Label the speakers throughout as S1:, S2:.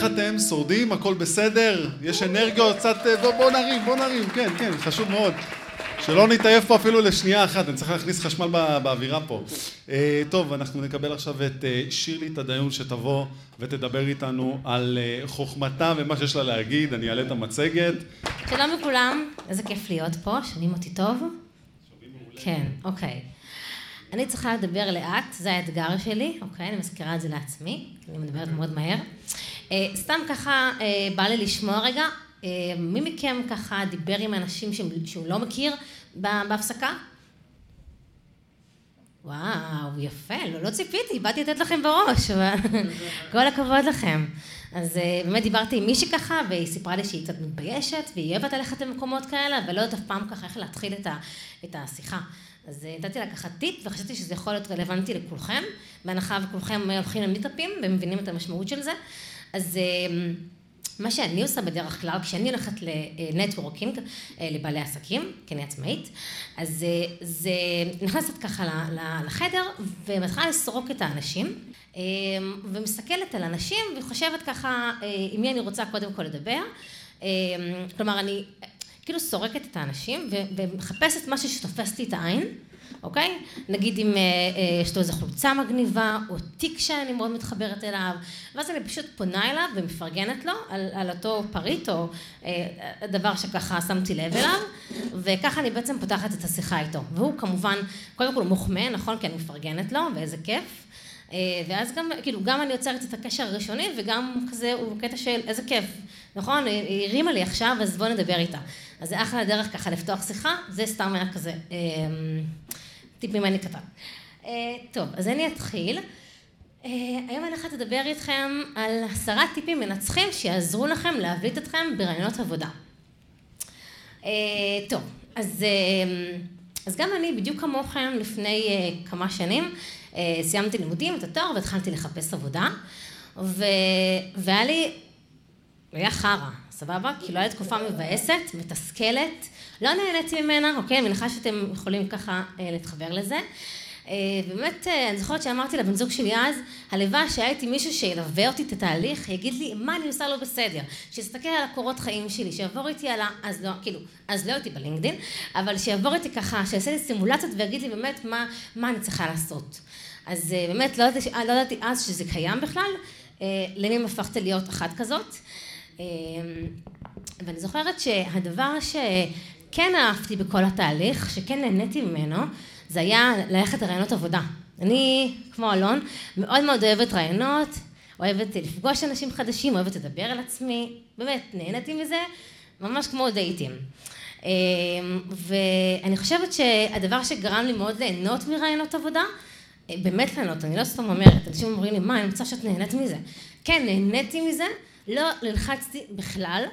S1: איך אתם? שורדים? הכל בסדר? יש אנרגיות? קצת... בוא, בוא נרים, בוא נרים, כן, כן, חשוב מאוד. שלא נתעייף פה אפילו לשנייה אחת, אני צריך להכניס חשמל באווירה פה. אה, טוב, אנחנו נקבל עכשיו את אה, שירלי תדיון שתבוא ותדבר איתנו על אה, חוכמתה ומה שיש לה להגיד, אני אעלה את המצגת.
S2: שלום לכולם, איזה כיף להיות פה, שומעים אותי טוב? כן, אוקיי. אני צריכה לדבר לאט, זה האתגר שלי, אוקיי? אני מזכירה את זה לעצמי, אני מדברת מאוד מהר. סתם ככה בא לי לשמוע רגע אה, מי מכם ככה דיבר עם אנשים שהוא לא מכיר בהפסקה? וואו, יפה, לא, לא ציפיתי, באתי לתת לכם בראש, כל הכבוד לכם. אז אה, באמת דיברתי עם מישהי ככה, והיא סיפרה לי שהיא קצת מתביישת, והיא אוהבת ללכת למקומות כאלה, ולא יודעת אף פעם ככה איך להתחיל את, ה, את השיחה. אז אה, נתתי לה ככה טיפ, וחשבתי שזה יכול להיות רלוונטי לכולכם, בהנחה וכולכם הולכים למיטאפים ומבינים את המשמעות של זה. אז מה שאני עושה בדרך כלל, כשאני הולכת לנטוורקינג, אה, לבעלי עסקים, כי אני עצמאית, אז אה, זה נכנסת ככה לחדר ומתחילה לסרוק את האנשים, אה, ומסתכלת על אנשים וחושבת ככה עם מי אני רוצה קודם כל לדבר. כלומר, אני כאילו סורקת את האנשים ומחפשת משהו שתופס לי את העין. אוקיי? נגיד אם אה, אה, יש לו איזו חולצה מגניבה, או תיק שאני מאוד מתחברת אליו, ואז אני פשוט פונה אליו ומפרגנת לו על, על אותו פריט, או אה, דבר שככה שמתי לב אליו, וככה אני בעצם פותחת את השיחה איתו. והוא כמובן, קודם כל הוא מוחמא, נכון? כי אני מפרגנת לו, ואיזה כיף. ואז גם, כאילו, גם אני יוצרת את הקשר הראשוני, וגם כזה, הוא קטע של איזה כיף, נכון? היא הרימה לי עכשיו, אז בוא נדבר איתה. אז זה אחלה דרך ככה לפתוח שיחה, זה סתם היה כזה. טיפ ממני קטן. אה, טוב, אז אני אתחיל. אה, היום אני הולכת לדבר איתכם על עשרה טיפים מנצחים שיעזרו לכם להבליט אתכם ברעיונות עבודה. אה, טוב, אז, אז גם אני, בדיוק כמוכם, לפני כמה שנים, סיימתי לימודים, את התואר, והתחלתי לחפש עבודה, ו... והיה לי, היה חרא, סבבה? כי לא הייתה תקופה מבאסת, מתסכלת, לא נהניתי ממנה, אוקיי? אני מניחה שאתם יכולים ככה אה, להתחבר לזה. אה, ובאמת, אה, אני זוכרת שאמרתי לבן זוג שלי אז, הלוואי שהיה איתי מישהו שילווה אותי את התהליך, יגיד לי מה אני עושה לא בסדר, שיסתכל על הקורות חיים שלי, שיעבור איתי על ה... אז לא, כאילו, אז לא הייתי בלינקדין, אבל שיעבור איתי ככה, שיעשה לי סימולציות ויגיד לי באמת מה, מה אני צריכה לעשות. אז באמת, לא ידעתי, לא אז שזה קיים בכלל, למי הפכת להיות אחת כזאת. ואני זוכרת שהדבר שכן אהבתי בכל התהליך, שכן נהניתי ממנו, זה היה ללכת לרעיונות עבודה. אני, כמו אלון, מאוד מאוד אוהבת רעיונות, אוהבת לפגוש אנשים חדשים, אוהבת לדבר על עצמי, באמת, נהניתי מזה, ממש כמו דייטים. אמ, ואני חושבת שהדבר שגרם לי מאוד ליהנות מרעיונות עבודה, אה, באמת ליהנות, אני לא סתם אומרת, אנשים אומרים לי, מה, אני רוצה שאת נהנית מזה. כן, נהניתי מזה, לא נלחצתי בכלל.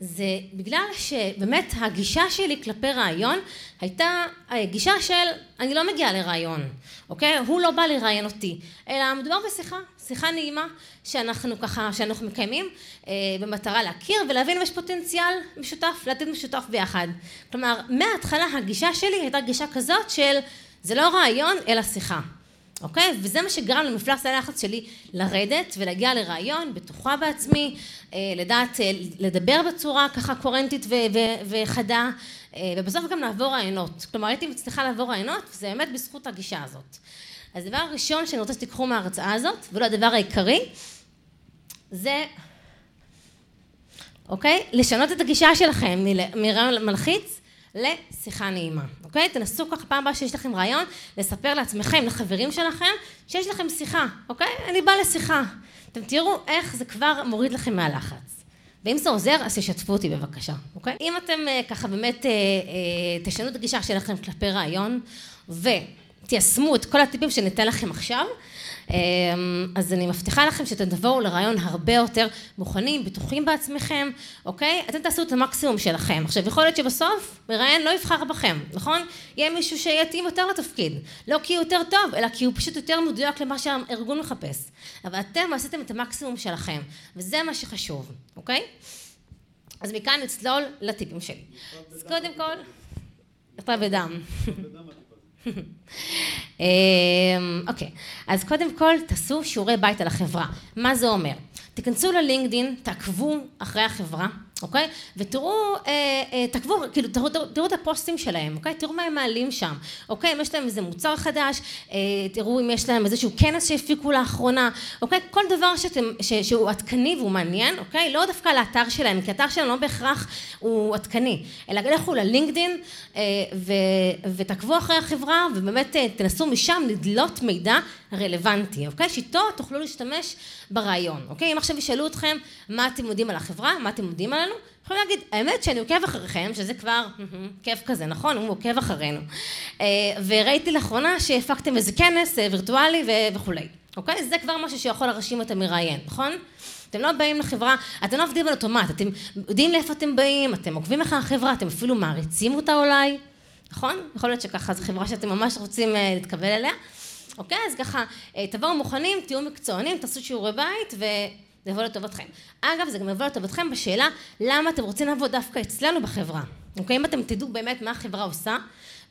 S2: זה בגלל שבאמת הגישה שלי כלפי רעיון הייתה גישה של אני לא מגיעה לרעיון, אוקיי? הוא לא בא לראיין אותי, אלא מדובר בשיחה, שיחה נעימה שאנחנו ככה, שאנחנו מקיימים אה, במטרה להכיר ולהבין אם יש פוטנציאל משותף, לעתיד משותף ביחד. כלומר, מההתחלה הגישה שלי הייתה גישה כזאת של זה לא רעיון אלא שיחה. אוקיי? וזה מה שגרם למפלס הלחץ שלי לרדת ולהגיע לרעיון, בטוחה בעצמי, אה, לדעת אה, לדבר בצורה ככה קוהרנטית וחדה, אה, ובסוף גם לעבור רעיונות. כלומר, הייתי מצליחה לעבור רעיונות, וזה באמת בזכות הגישה הזאת. אז הדבר הראשון שאני רוצה שתיקחו מההרצאה הזאת, ולא הדבר העיקרי, זה, אוקיי? לשנות את הגישה שלכם מרעיון מלחיץ לשיחה נעימה, אוקיי? תנסו ככה פעם הבאה שיש לכם רעיון, לספר לעצמכם, לחברים שלכם, שיש לכם שיחה, אוקיי? אני באה לשיחה. אתם תראו איך זה כבר מוריד לכם מהלחץ. ואם זה עוזר, אז תשתפו אותי בבקשה, אוקיי? אם אתם אה, ככה באמת אה, אה, תשנו את הגישה שלכם כלפי רעיון, ותיישמו את כל הטיפים שניתן לכם עכשיו, אז אני מבטיחה לכם שאתם תבואו לרעיון הרבה יותר מוכנים, בטוחים בעצמכם, אוקיי? אתם תעשו את המקסימום שלכם. עכשיו, יכול להיות שבסוף מראיין לא יבחר בכם, נכון? יהיה מישהו שיתאים יותר לתפקיד. לא כי הוא יותר טוב, אלא כי הוא פשוט יותר מדויק למה שהארגון מחפש. אבל אתם עשיתם את המקסימום שלכם, וזה מה שחשוב, אוקיי? אז מכאן נצלול לטיפים שלי. אז קודם כל, נכתב בדם. אמ, אוקיי, אז קודם כל תעשו שיעורי בית על החברה. מה זה אומר? תיכנסו ללינקדין, תעקבו אחרי החברה, אוקיי? ותראו, אה, אה, תעקבו, כאילו, תראו, תראו, תראו את הפוסטים שלהם, אוקיי? תראו מה הם מעלים שם, אוקיי? אם יש להם איזה מוצר חדש, אה, תראו אם יש להם איזשהו כנס שהפיקו לאחרונה, אוקיי? כל דבר שאתם, ש, שהוא עדכני והוא מעניין, אוקיי? לא דווקא לאתר שלהם, כי האתר שלהם לא בהכרח הוא עדכני, אלא לכו ללינקדין אה, ו, ותעקבו אחרי החברה, ובאמת אה, תנסו משם לדלות מידע רלוונטי, אוקיי? שאיתו תוכלו להשתמש ברעיון, אוקיי? אם עכשיו ישאלו אתכם מה אתם יודעים על החברה, מה אתם יודעים עלינו, יכולים להגיד, האמת שאני עוקב אחריכם, שזה כבר כיף כזה, נכון? הוא עוקב אחרינו. אה, וראיתי לאחרונה שהפקתם איזה כנס אה, וירטואלי וכולי, אוקיי? זה כבר משהו שיכול להרשים את המראיין, נכון? אתם לא באים לחברה, אתם לא עובדים על אוטומט, אתם יודעים לאיפה אתם באים, אתם עוקבים אחרי החברה, אתם אפילו מעריצים אותה אולי, נכון? יכול להיות שככה זו חברה שאתם ממש רוצים אה, להתקבל אליה. אוקיי? אז ככה, תבואו מוכנים, תהיו מקצוענים, תעשו שיעורי בית ו... זה יבוא לטובתכם. אגב, זה גם יבוא לטובתכם בשאלה למה אתם רוצים לעבוד דווקא אצלנו בחברה. אוקיי? אם אתם תדעו באמת מה החברה עושה,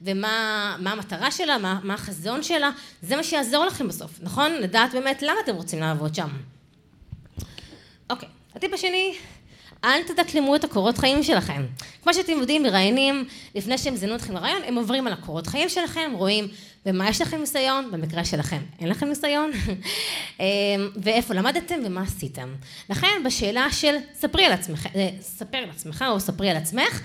S2: ומה המטרה שלה, מה, מה החזון שלה, זה מה שיעזור לכם בסוף, נכון? לדעת באמת למה אתם רוצים לעבוד שם. אוקיי, הטיפ השני, אל תדקלמו את הקורות חיים שלכם. כמו שאתם יודעים, מראיינים, לפני שהם זינו אתכם לרעיון, הם עוברים על הקורות חיים שלכם, רואים במה יש לכם ניסיון, במקרה שלכם אין לכם ניסיון, אמ, ואיפה למדתם ומה עשיתם. לכן בשאלה של ספרי על עצמך, אה, ספר על עצמך או ספרי על עצמך,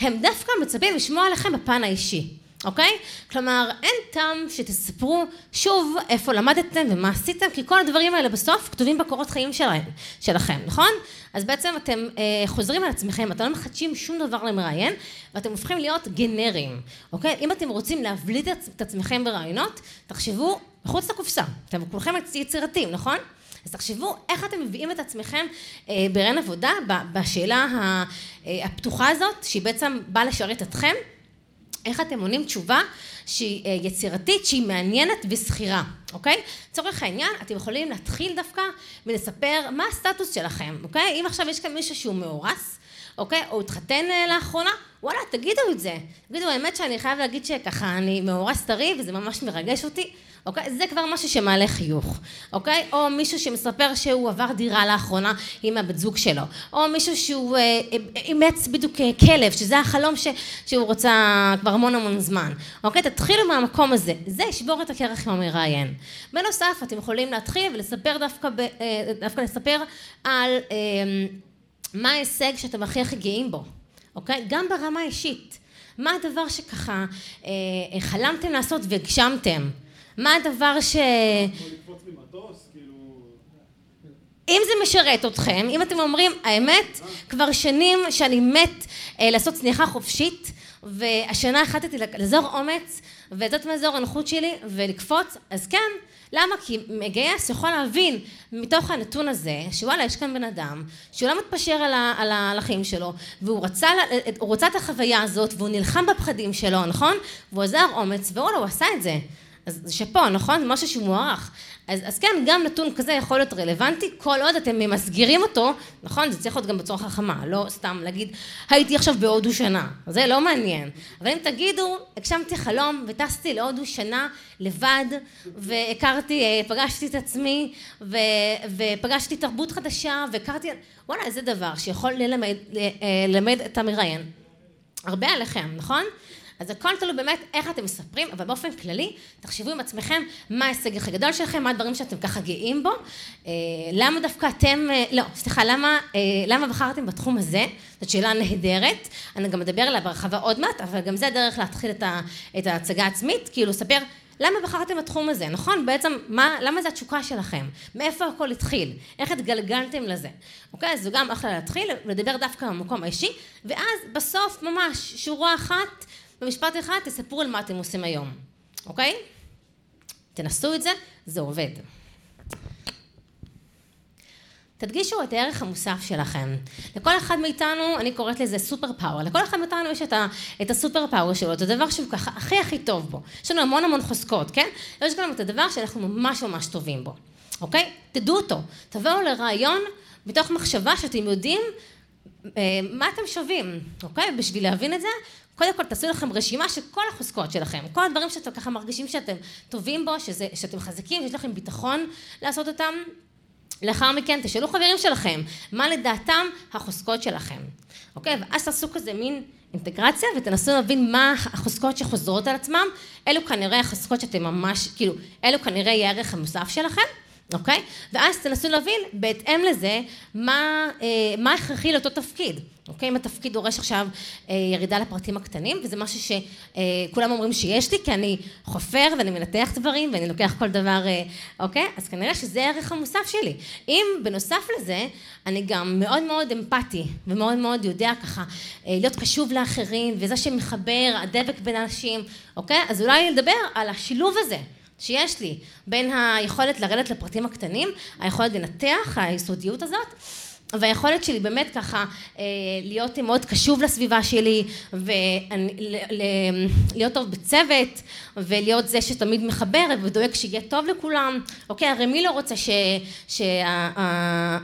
S2: הם דווקא מצפים לשמוע עליכם בפן האישי. אוקיי? כלומר, אין טעם שתספרו שוב איפה למדתם ומה עשיתם, כי כל הדברים האלה בסוף כתובים בקורות חיים שלהם, שלכם, נכון? אז בעצם אתם אה, חוזרים על עצמכם, אתם לא מחדשים שום דבר למראיין, ואתם הופכים להיות גנריים, אוקיי? אם אתם רוצים להבליט את עצמכם ברעיונות, תחשבו מחוץ לקופסה. אתם כולכם יצירתיים, נכון? אז תחשבו איך אתם מביאים את עצמכם אה, ברעיון עבודה, בשאלה אה, הפתוחה הזאת, שהיא בעצם באה לשרת אתכם. איך אתם עונים תשובה שהיא אה, יצירתית, שהיא מעניינת ושכירה, אוקיי? לצורך העניין, אתם יכולים להתחיל דווקא ולספר מה הסטטוס שלכם, אוקיי? אם עכשיו יש כאן מישהו שהוא מאורס, אוקיי? או התחתן אה, לאחרונה, וואלה, תגידו את זה. תגידו, האמת שאני חייב להגיד שככה, אני מאורס טרי וזה ממש מרגש אותי. אוקיי? זה כבר משהו שמעלה חיוך, אוקיי? או מישהו שמספר שהוא עבר דירה לאחרונה עם הבת זוג שלו, או מישהו שהוא אה, אה, אימץ בדיוק אה, כלב, שזה החלום ש, שהוא רוצה כבר המון המון זמן, אוקיי? תתחילו מהמקום הזה, זה ישבור את הקרח עם המראיין. בנוסף, אתם יכולים להתחיל ולספר דווקא, ב, דווקא לספר על מה ההישג שאתם הכי הכי גאים בו, אוקיי? גם ברמה האישית. מה הדבר שככה חלמתם לעשות והגשמתם? מה הדבר ש... אם זה משרת אתכם, אם אתם אומרים, האמת, כבר שנים שאני מת אה, לעשות צניחה חופשית, והשנה החלטתי לזור אומץ, וזאת מאזור הנוחות שלי, ולקפוץ, אז כן, למה? כי מגייס יכול להבין מתוך הנתון הזה, שוואלה, יש כאן בן אדם, שהוא לא מתפשר על, ה, על, ה, על החיים שלו, והוא רצה, הוא רצה את החוויה הזאת, והוא נלחם בפחדים שלו, נכון? והוא עזר אומץ, ווואלה, הוא עשה את זה. אז שאפו, נכון? זה משהו שהוא מוערך. אז, אז כן, גם נתון כזה יכול להיות רלוונטי, כל עוד אתם ממסגרים אותו, נכון? זה צריך להיות גם בצורה חכמה, לא סתם להגיד, הייתי עכשיו בהודו שנה. זה לא מעניין. אבל אם תגידו, הגשמתי חלום וטסתי להודו שנה לבד, והכרתי, אה, פגשתי את עצמי, ו, ופגשתי תרבות חדשה, והכרתי, וואלה, זה דבר שיכול ללמד, אה, ללמד את המראיין. הרבה עליכם, נכון? אז הכל תלוי באמת איך אתם מספרים, אבל באופן כללי, תחשבו עם עצמכם מה ההישג הכי גדול שלכם, מה הדברים שאתם ככה גאים בו, אה, למה דווקא אתם, אה, לא, סליחה, למה, אה, למה בחרתם בתחום הזה? זאת שאלה נהדרת, אני גם אדבר עליה בהרחבה עוד מעט, אבל גם זה הדרך להתחיל את, ה, את ההצגה העצמית, כאילו לספר למה בחרתם בתחום הזה, נכון? בעצם, מה, למה זה התשוקה שלכם? מאיפה הכל התחיל? איך התגלגלתם לזה? אוקיי? אז זה גם אחלה להתחיל, לדבר דווקא במקום האישי, ואז בסוף ממש שורה אחת במשפט אחד תספרו על מה אתם עושים היום, אוקיי? תנסו את זה, זה עובד. תדגישו את הערך המוסף שלכם. לכל אחד מאיתנו, אני קוראת לזה סופר פאוור, לכל אחד מאיתנו יש את, ה, את הסופר פאוור שלו, את הדבר שהוא ככה הכי הכי טוב בו. יש לנו המון המון חוזקות, כן? יש גם את הדבר שאנחנו ממש ממש טובים בו, אוקיי? תדעו אותו. תבואו לרעיון מתוך מחשבה שאתם יודעים אה, מה אתם שווים, אוקיי? בשביל להבין את זה, קודם כל תעשו לכם רשימה של כל החוזקות שלכם, כל הדברים שאתם ככה מרגישים שאתם טובים בו, שזה, שאתם חזקים, שיש לכם ביטחון לעשות אותם. לאחר מכן תשאלו חברים שלכם, מה לדעתם החוזקות שלכם, אוקיי? ואז תעשו כזה מין אינטגרציה ותנסו להבין מה החוזקות שחוזרות על עצמם, אלו כנראה החוזקות שאתם ממש, כאילו, אלו כנראה יהיה הערך המוסף שלכם. אוקיי? ואז תנסו להבין בהתאם לזה מה, אה, מה הכרחי לאותו תפקיד. אוקיי? אם התפקיד דורש עכשיו אה, ירידה לפרטים הקטנים, וזה משהו שכולם אה, אומרים שיש לי, כי אני חופר ואני מנתח דברים ואני לוקח כל דבר, אוקיי? אז כנראה שזה הערך המוסף שלי. אם בנוסף לזה, אני גם מאוד מאוד אמפתי, ומאוד מאוד יודע ככה להיות קשוב לאחרים, וזה שמחבר, הדבק בין אנשים, אוקיי? אז אולי לדבר על השילוב הזה. שיש לי בין היכולת לרדת לפרטים הקטנים, היכולת לנתח, היסודיות הזאת, והיכולת שלי באמת ככה אה, להיות מאוד קשוב לסביבה שלי ולהיות טוב בצוות ולהיות זה שתמיד מחבר ודואג שיהיה טוב לכולם. אוקיי הרי מי לא רוצה ש... שה... אה,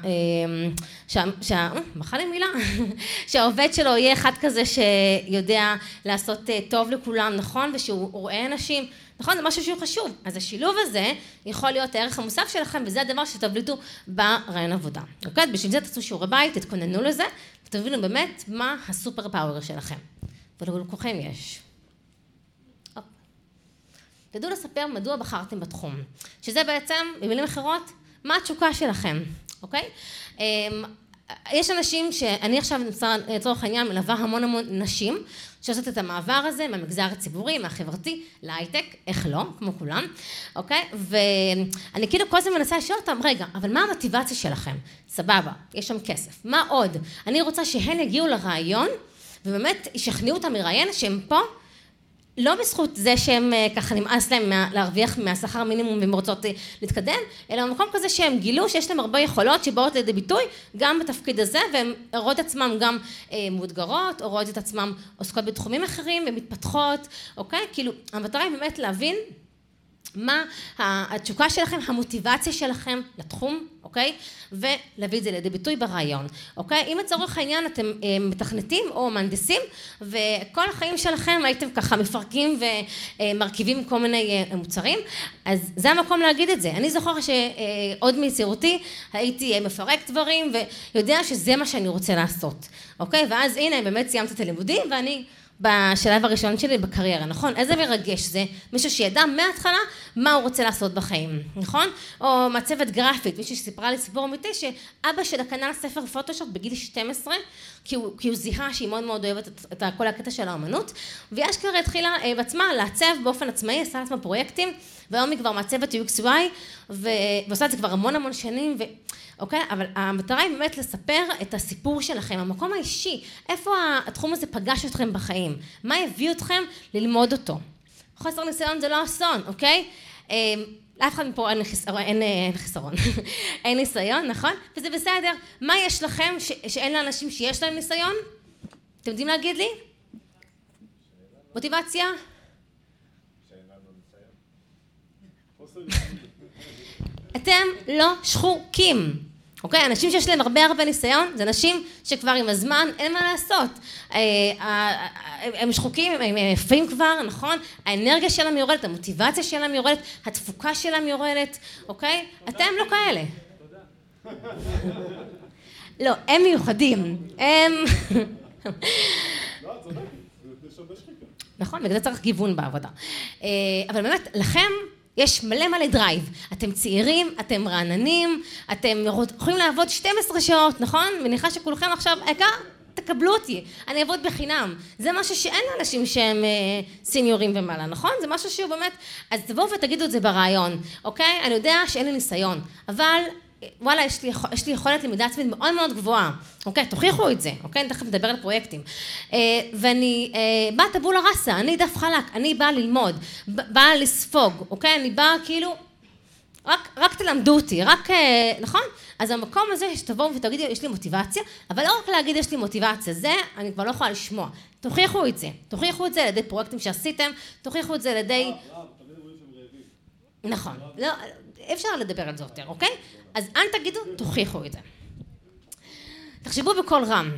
S2: שה... מחר לי מילה? שהעובד שלו יהיה אחד כזה שיודע לעשות אה, טוב לכולם נכון? ושהוא רואה אנשים נכון? זה משהו שהוא חשוב. אז השילוב הזה יכול להיות הערך המוסף שלכם, וזה הדבר שתבליטו ברעיון עבודה. אוקיי? בשביל זה תעשו שיעורי בית, תתכוננו לזה, ותבינו באמת מה הסופר פאוור שלכם. ולכולכם יש. תדעו לספר מדוע בחרתם בתחום. שזה בעצם, במילים אחרות, מה התשוקה שלכם, אוקיי? יש אנשים שאני עכשיו לצורך העניין מלווה המון המון נשים שעושות את המעבר הזה מהמגזר הציבורי, מהחברתי, להייטק, איך לא, כמו כולם, אוקיי? ואני כאילו כל הזמן מנסה לשאול אותם, רגע, אבל מה המוטיבציה שלכם? סבבה, יש שם כסף, מה עוד? אני רוצה שהן יגיעו לרעיון ובאמת ישכנעו אותם מראיין שהם פה לא בזכות זה שהם אה, ככה נמאס להם להרוויח מהשכר המינימום והם רוצות אה, להתקדם, אלא במקום כזה שהם גילו שיש להם הרבה יכולות שבאות לידי ביטוי גם בתפקיד הזה והם רואות את עצמם גם אה, מאותגרות או רואות את עצמם עוסקות בתחומים אחרים ומתפתחות, אוקיי? כאילו המטרה היא באמת להבין מה התשוקה שלכם, המוטיבציה שלכם לתחום, אוקיי? ולהביא את זה לידי ביטוי ברעיון, אוקיי? אם לצורך העניין אתם אה, מתכנתים או מהנדסים וכל החיים שלכם הייתם ככה מפרקים ומרכיבים כל מיני אה, מוצרים, אז זה המקום להגיד את זה. אני זוכר שעוד מיצירותי הייתי מפרק דברים ויודע שזה מה שאני רוצה לעשות, אוקיי? ואז הנה באמת סיימתי את הלימודים ואני בשלב הראשון שלי בקריירה, נכון? איזה מרגש זה, מישהו שידע מההתחלה מה הוא רוצה לעשות בחיים, נכון? או מעצבת גרפית, מישהי שסיפרה לי סיפור אמיתי שאבא שלה קנה ספר פוטושופ בגיל 12 כי הוא, כי הוא זיהה שהיא מאוד מאוד אוהבת את, את כל הקטע של האמנות והיא אשכרה התחילה אה, בעצמה לעצב באופן עצמאי, עשה לעצמה פרויקטים והיום היא כבר מעצבת UXY ועושה את זה כבר המון המון שנים. אוקיי? אבל המטרה היא באמת לספר את הסיפור שלכם, המקום האישי, איפה התחום הזה פגש אתכם בחיים, מה הביא אתכם ללמוד אותו. חוסר ניסיון זה לא אסון, אוקיי? אמ, לאף אחד מפה אין, חיסרון, אין, אין חיסרון, אין ניסיון, נכון? וזה בסדר. מה יש לכם ש, שאין לאנשים שיש להם ניסיון? אתם יודעים להגיד לי? מוטיבציה? אתם לא שחוקים. אוקיי? אנשים שיש להם הרבה הרבה ניסיון, זה אנשים שכבר עם הזמן אין מה לעשות. אה, הם שחוקים, הם יפים כבר, נכון? האנרגיה שלהם יורדת, המוטיבציה שלהם יורדת, התפוקה שלהם יורדת, אוקיי? אתם לא כאלה. לא, הם מיוחדים. הם... נכון, בגלל זה צריך גיוון בעבודה. אה, אבל באמת, לכם יש מלא מלא drive. אתם צעירים, אתם רעננים, אתם יכולים לעבוד 12 שעות, נכון? מניחה שכולכם עכשיו, העיקר, תקבלו אותי, אני אעבוד בחינם. זה משהו שאין לאנשים שהם אה, סיניורים ומעלה, נכון? זה משהו שהוא באמת... אז תבואו ותגידו את זה ברעיון, אוקיי? אני יודע שאין לי ניסיון, אבל וואלה, יש לי, יש לי יכולת למידה עצמית מאוד מאוד גבוהה, אוקיי? תוכיחו את זה, אוקיי? אני תכף נדבר על פרויקטים. אה, ואני אה, באה טבולה ראסה, אני דף חלק, אני באה ללמוד, באה לספוג, אוקיי? אני באה כאילו, רק, רק תלמדו אותי, רק, אה, נכון? אז המקום הזה שתבואו ותגידו, יש לי מוטיבציה, אבל לא רק להגיד יש לי מוטיבציה, זה אני כבר לא יכולה לשמוע. תוכיחו את זה, תוכיחו את זה על ידי פרויקטים שעשיתם, תוכיחו את זה על ידי... נכון, לא, אפשר לדבר על זה יותר, אוקיי? אז אל תגידו, תוכיחו את זה. תחשבו בקול רם,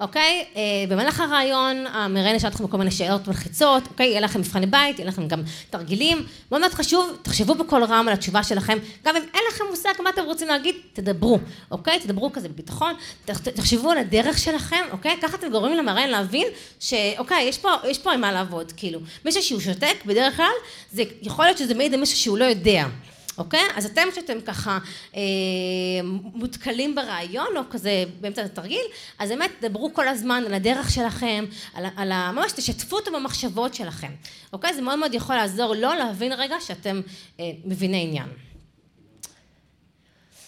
S2: אוקיי? אה, במהלך הרעיון, המראיין ישאל אתכם כל מיני שאלות מלחיצות, אוקיי? יהיה לכם מבחני בית, יהיה לכם גם תרגילים. מאוד מאוד חשוב, תחשבו בקול רם על התשובה שלכם. גם אם אין לכם מושג מה אתם רוצים להגיד, תדברו, אוקיי? תדברו כזה בביטחון, תחשבו על הדרך שלכם, אוקיי? ככה אתם גורמים למראיין להבין שאוקיי, יש פה, יש פה עם מה לעבוד, כאילו. מישהו שהוא שותק, בדרך כלל, זה יכול להיות שזה מעיד על מישהו שהוא לא יודע. אוקיי? אז אתם כשאתם ככה אה, מותקלים ברעיון, או כזה באמצע התרגיל, אז באמת דברו כל הזמן על הדרך שלכם, על, על ה... ממש תשתפו אותו במחשבות שלכם, אוקיי? זה מאוד מאוד יכול לעזור לו להבין רגע שאתם אה, מביני עניין.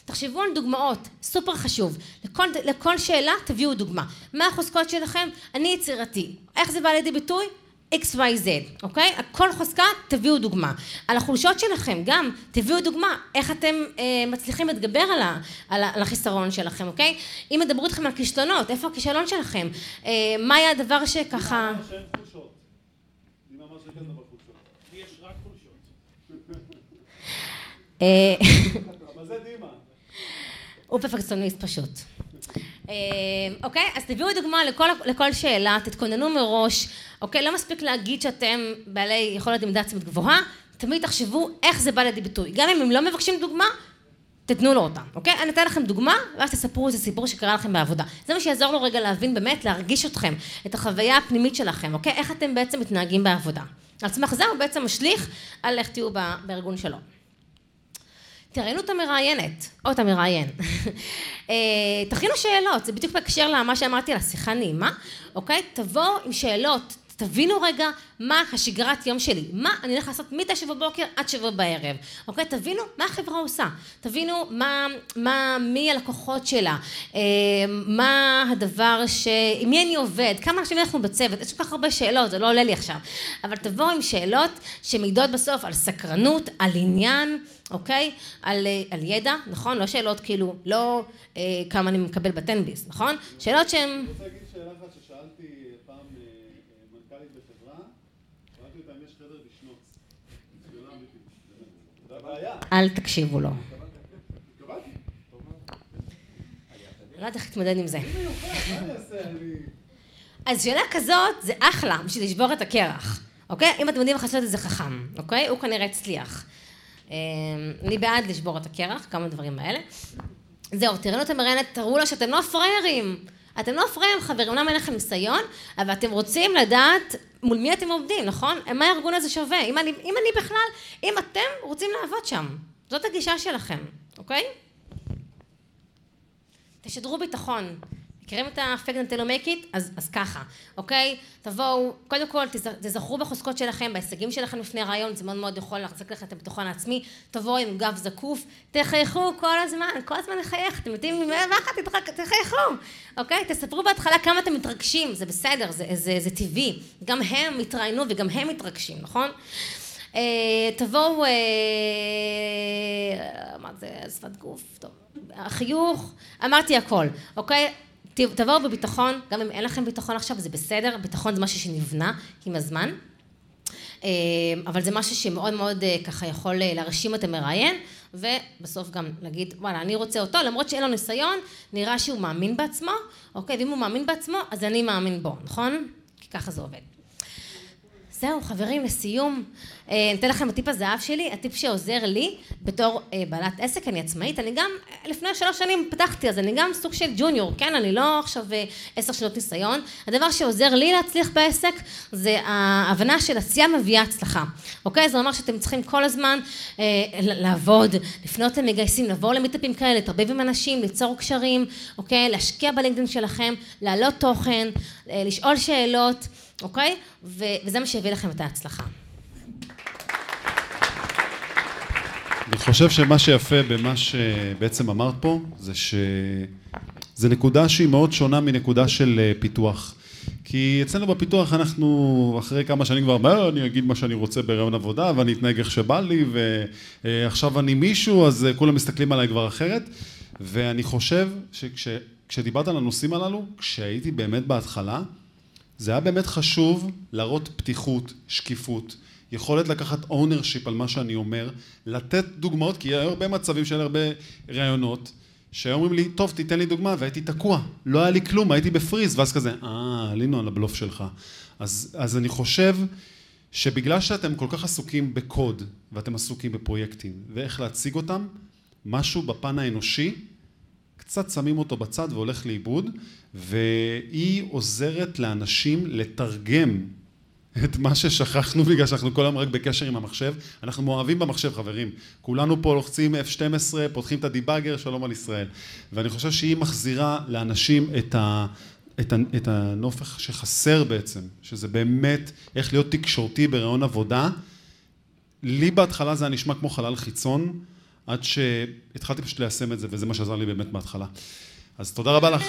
S2: תחשבו על דוגמאות, סופר חשוב. לכל, לכל שאלה תביאו דוגמה. מה החוזקות שלכם? אני יצירתי. איך זה בא לידי ביטוי? XYZ, אוקיי? כל חוזקה תביאו דוגמה. על החולשות שלכם גם תביאו דוגמה, איך אתם אה, מצליחים להתגבר על, ה, על, ה, על החיסרון שלכם, אוקיי? אם ידברו איתכם על כישלונות, איפה הכישלון שלכם? אה, מה היה הדבר שככה... אה, הוא פרפקציוניסט פשוט. אה, אוקיי? אז תביאו דוגמה לכל, לכל שאלה, תתכוננו מראש, אוקיי? לא מספיק להגיד שאתם בעלי יכולת עמדה עצמית גבוהה, תמיד תחשבו איך זה בא לידי ביטוי. גם אם הם לא מבקשים דוגמה, תתנו לו אותה, אוקיי? אני אתן לכם דוגמה, ואז תספרו איזה סיפור שקרה לכם בעבודה. זה מה שיעזור לו רגע להבין באמת, להרגיש אתכם, את החוויה הפנימית שלכם, אוקיי? איך אתם בעצם מתנהגים בעבודה. על סמך זה הוא בעצם משליך על איך תהיו בארגון שלו. תראיינו את המראיינת, או את המראיין. אה, תכינו שאלות, זה בדיוק בהקשר למה שאמרתי על השיחה נעימה, אוקיי? תבואו עם שאלות, תבינו רגע מה השגרת יום שלי, מה אני הולך לעשות מתשע בבוקר עד שבע בערב, אוקיי? תבינו מה החברה עושה, תבינו מה, מה, מי הלקוחות שלה, אה, מה הדבר ש... עם מי אני עובד, כמה אנשים אנחנו בצוות, יש כל כך הרבה שאלות, זה לא עולה לי עכשיו, אבל תבואו עם שאלות שמעידות בסוף על סקרנות, על עניין, אוקיי? על, אה, על ידע, נכון? לא שאלות כאילו, לא אה, כמה אני מקבל בטנביס, נכון? שאלות שהן...
S1: אני רוצה להגיד שאלה אחת ששאלתי פעם אה, מנכ"לית בחברה, שאלתי אותה אם יש חדר לשנוץ.
S2: אל תקשיבו לו. לא יודעת איך להתמודד עם זה. אז שאלה כזאת זה אחלה בשביל לשבור את הקרח, אוקיי? אם אתם יודעים איך לעשות את זה חכם, אוקיי? הוא כנראה הצליח. אמ, אני בעד לשבור את הקרח, כמה דברים האלה. זהו, תראינו את המראיינת, תראו לה שאתם לא פראיירים. אתם לא פראיירים, חברים, אומנם אין לכם ניסיון, אבל אתם רוצים לדעת מול מי אתם עובדים, נכון? מה הארגון הזה שווה? אם אני, אם אני בכלל, אם אתם רוצים לעבוד שם. זאת הגישה שלכם, אוקיי? תשדרו ביטחון. מכירים את ה-fake until you make it? אז, אז ככה, אוקיי? תבואו, קודם כל תזכרו בחוזקות שלכם, בהישגים שלכם לפני רעיון, זה מאוד מאוד יכול להחזיק לכם את הביטחון העצמי, תבואו עם גב זקוף, תחייכו כל הזמן, כל הזמן לחייך, אתם יודעים, מה אחת תחייכו, אוקיי? תספרו בהתחלה כמה אתם מתרגשים, זה בסדר, זה, זה, זה טבעי, גם הם התראיינו וגם הם מתרגשים, נכון? אה, תבואו, אה, מה זה, שפת גוף, טוב, החיוך, אמרתי הכל, אוקיי? תבואו בביטחון, גם אם אין לכם ביטחון עכשיו, זה בסדר, ביטחון זה משהו שנבנה עם הזמן, אה, אבל זה משהו שמאוד מאוד אה, ככה יכול אה, להרשים את המראיין, ובסוף גם להגיד, וואלה, אני רוצה אותו, למרות שאין לו ניסיון, נראה שהוא מאמין בעצמו, אוקיי, ואם הוא מאמין בעצמו, אז אני מאמין בו, נכון? כי ככה זה עובד. זהו, חברים, לסיום, אה, אני אתן לכם את טיפ הזהב שלי, הטיפ שעוזר לי בתור אה, בעלת עסק, אני עצמאית, אני גם לפני שלוש שנים פתחתי, אז אני גם סוג של ג'וניור, כן? אני לא עכשיו אה, עשר שנות ניסיון. הדבר שעוזר לי להצליח בעסק, זה ההבנה של עשייה מביאה הצלחה, אוקיי? זה אומר שאתם צריכים כל הזמן לעבוד, לפנות למגייסים, לבוא למיטאפים כאלה, להתערבב עם אנשים, ליצור קשרים, אוקיי? להשקיע בלינקדאין שלכם, להעלות תוכן, לשאול שאלות. אוקיי? ו- וזה מה שיביא לכם את ההצלחה.
S1: אני חושב שמה שיפה במה שבעצם אמרת פה, זה שזה נקודה שהיא מאוד שונה מנקודה של אה, פיתוח. כי אצלנו בפיתוח אנחנו אחרי כמה שנים כבר, מה, אני אגיד מה שאני רוצה ברעיון עבודה ואני אתנהג איך שבא לי ועכשיו אני מישהו אז אה, כולם מסתכלים עליי כבר אחרת ואני חושב שכשדיברת על הנושאים הללו, כשהייתי באמת בהתחלה, זה היה באמת חשוב להראות פתיחות, שקיפות, יכולת לקחת ownership על מה שאני אומר, לתת דוגמאות, כי היו הרבה מצבים של הרבה ראיונות, שהיו אומרים לי, טוב, תיתן לי דוגמה, והייתי תקוע, לא היה לי כלום, הייתי בפריז, ואז כזה, אה, עלינו על הבלוף שלך. אז, אז אני חושב שבגלל שאתם כל כך עסוקים בקוד, ואתם עסוקים בפרויקטים, ואיך להציג אותם, משהו בפן האנושי, קצת שמים אותו בצד והולך לאיבוד, והיא עוזרת לאנשים לתרגם את מה ששכחנו בגלל שאנחנו כל היום רק בקשר עם המחשב. אנחנו מאוהבים במחשב, חברים. כולנו פה לוחצים F12, פותחים את הדיבאגר, שלום על ישראל. ואני חושב שהיא מחזירה לאנשים את, ה, את, הנופך שחסר בעצם, שזה באמת איך להיות תקשורתי ברעיון עבודה. לי בהתחלה זה היה נשמע כמו חלל חיצון, עד שהתחלתי פשוט ליישם את זה, וזה מה שעזר לי באמת בהתחלה. אז תודה רבה לך.